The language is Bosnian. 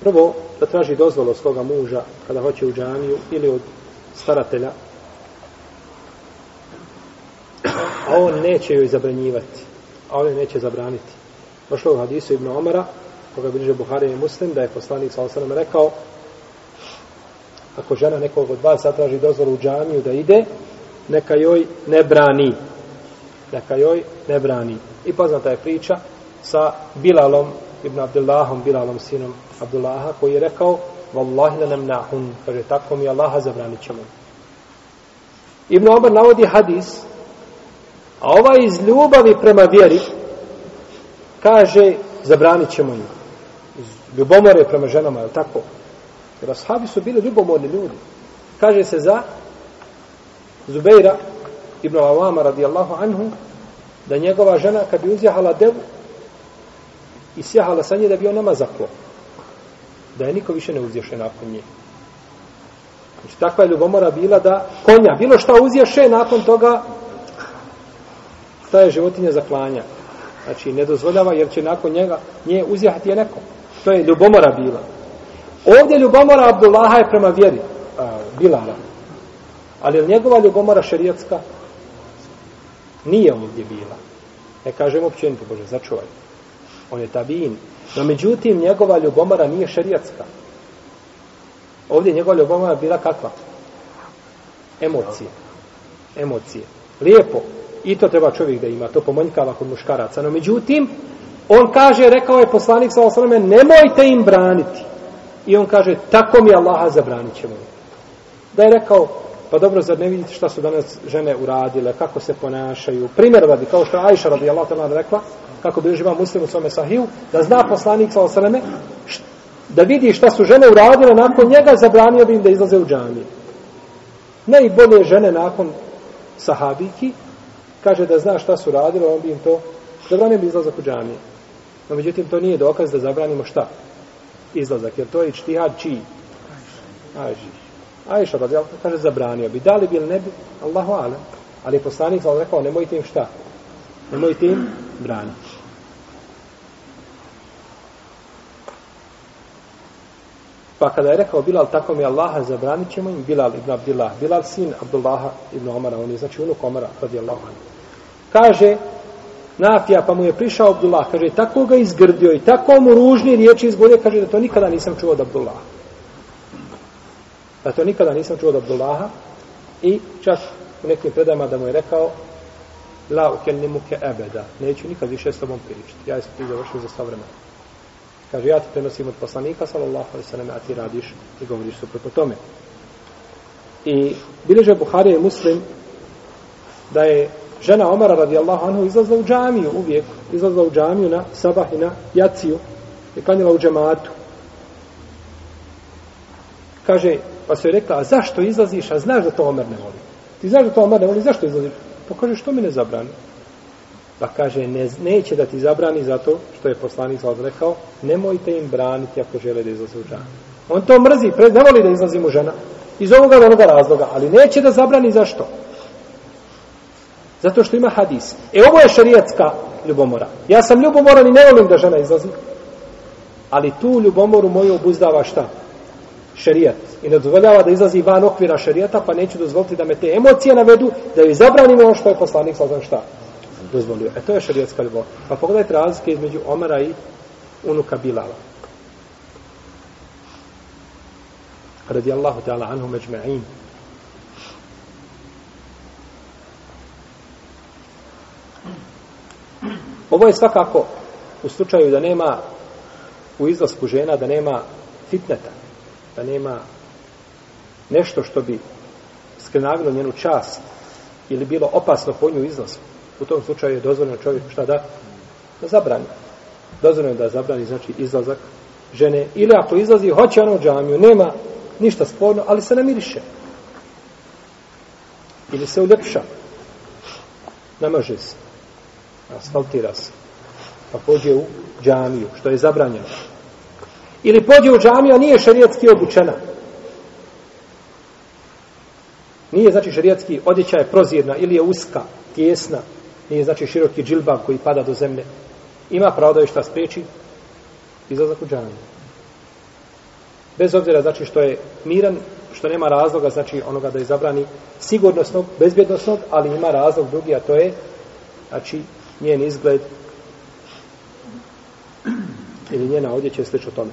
Prvo, da traži dozvolu od svoga muža kada hoće u džamiju ili od staratelja, a on neće joj zabranjivati, a on joj neće zabraniti. Došlo u hadisu Ibn Omara, koga bliže Buhari i Muslim, da je poslanik sa osanom rekao, ako žena nekog od vas zatraži dozvolu u džamiju da ide, neka joj ne brani. Neka joj ne brani. I poznata je priča sa Bilalom, Ibn Abdullahom, Bilalom, sinom Abdullaha, koji je rekao, Wallahi la nam nahun, kaže, tako mi Allaha zabranit ćemo. Ibn Omar navodi hadis, a ovaj iz ljubavi prema vjeri, kaže, zabranit ćemo im. Iz ljubomore prema ženama, je li tako? Jer ashabi su bili ljubomorni ljudi. Kaže se za Zubeira ibn Avama radijallahu anhu da njegova žena kad bi uzjahala devu i sjahala sa nje da bi on nama zaklo. Da je niko više ne uzješe nakon nje. Znači takva je ljubomora bila da konja, bilo šta uzješe nakon toga ta je životinja zaklanja. Znači ne dozvoljava jer će nakon njega nje uzjahati je neko. To je ljubomora bila. Ovdje ljubomora Abdullaha je prema vjeri a, Bilala. Ali je njegova ljubomora šerijatska? Nije ovdje bila. Ne kažem općenito, Bože, začuvaj. On je tabin. No međutim, njegova ljubomara nije šerijatska. Ovdje njegova ljubomara bila kakva? Emocije. Emocije. Lijepo. I to treba čovjek da ima. To pomanjkava kod muškaraca. No međutim, on kaže, rekao je poslanik sa osrame, nemojte im braniti. I on kaže, tako mi Allaha zabranit ćemo. Da je rekao, pa dobro, zar ne vidite šta su danas žene uradile, kako se ponašaju. Primjer radi, kao što je Ajša radijallahu ta'ala rekla, kako bi živa muslim u svome sahiju, da zna poslanik sa osaleme, da vidi šta su žene uradile, nakon njega zabranio bi im da izlaze u džamije. Najbolje žene nakon sahabiki, kaže da zna šta su radile, on bi im to zabranio bi izlazak u džamije. No, međutim, to nije dokaz da zabranimo šta? izlazak, jer to je čtihad čiji? Ajši. Ajša radi, kaže, zabranio bi. Da li bi ili ne bi? Allahu ale. Ali je poslanik sam rekao, nemojte im šta? Nemojte im braniti. Pa kada je rekao Bilal, tako mi Allaha zabranit ćemo im, Bilal ibn Abdillah, Bilal sin Abdullaha ibn Omara, on je znači unuk Omara, radi Allahu Kaže, Nafija, pa mu je prišao Abdullah, kaže, tako ga izgrdio i tako mu ružni riječi izgovorio, kaže, da to nikada nisam čuo od Abdullaha. A to nikada nisam čuo od Abdullaha i čak u nekim predama da mu je rekao, la ukelnimu ke ebeda, neću nikad više s tobom pričati, ja sam ti završio za sva vremena. Kaže, ja ti prenosim od poslanika, sallallahu alaihi sallam, a ti radiš i govoriš suprotno tome. I bileže Buharije muslim da je žena Omara radijallahu anhu izlazla u džamiju uvijek, izlazla u džamiju na sabah i na jaciju i klanjala u džematu. Kaže, pa su joj rekla, a zašto izlaziš, a znaš da to Omer ne voli? Ti znaš da to Omer ne voli, zašto izlaziš? Pa kaže, što mi ne zabrani? Pa kaže, ne, neće da ti zabrani zato što je poslanik zlad rekao, nemojte im braniti ako žele da izlaze u džamiju. On to mrzi, ne voli da izlazi mu žena. Iz ovoga ili onoga razloga, ali neće da zabrani zašto? Zato što ima hadis. E ovo je šarijatska ljubomora. Ja sam ljubomoran i ne volim da žena izlazi. Ali tu ljubomoru moju obuzdava šta? Šerijat I ne dozvoljava da izlazi van okvira šerijata, pa neću dozvoliti da me te emocije navedu, da joj zabranimo ono što je poslanik sa znam šta dozvolio. E to je šerijatska ljubav. Pa pogledajte razlike između Omara i unuka Bilala. Radijallahu ta'ala anhu međme'in. Ovo je svakako u slučaju da nema u izlasku žena, da nema fitneta, da nema nešto što bi skrenavilo njenu čast ili bilo opasno po nju izlasku. U tom slučaju je dozvoljeno čovjeku šta da? Da zabrani. Dozvoljeno je da zabrani znači izlazak žene. Ili ako izlazi, hoće ono u džamiju, nema ništa sporno, ali se namiriše. Ili se uljepša. Namaže se asfaltira se. Pa pođe u džamiju, što je zabranjeno. Ili pođe u džamiju, a nije šarijetski obučena. Nije, znači, šarijetski odjeća je prozirna, ili je uska, tjesna, nije, znači, široki džilbab koji pada do zemlje. Ima pravo da je šta spriječi? Izlazak u džamiju. Bez obzira znači što je miran, što nema razloga, znači onoga da je zabrani sigurnosnog, bezbjednostnog, ali ima razlog drugi, a to je znači njen izgled ili njena odjeća je slično tome.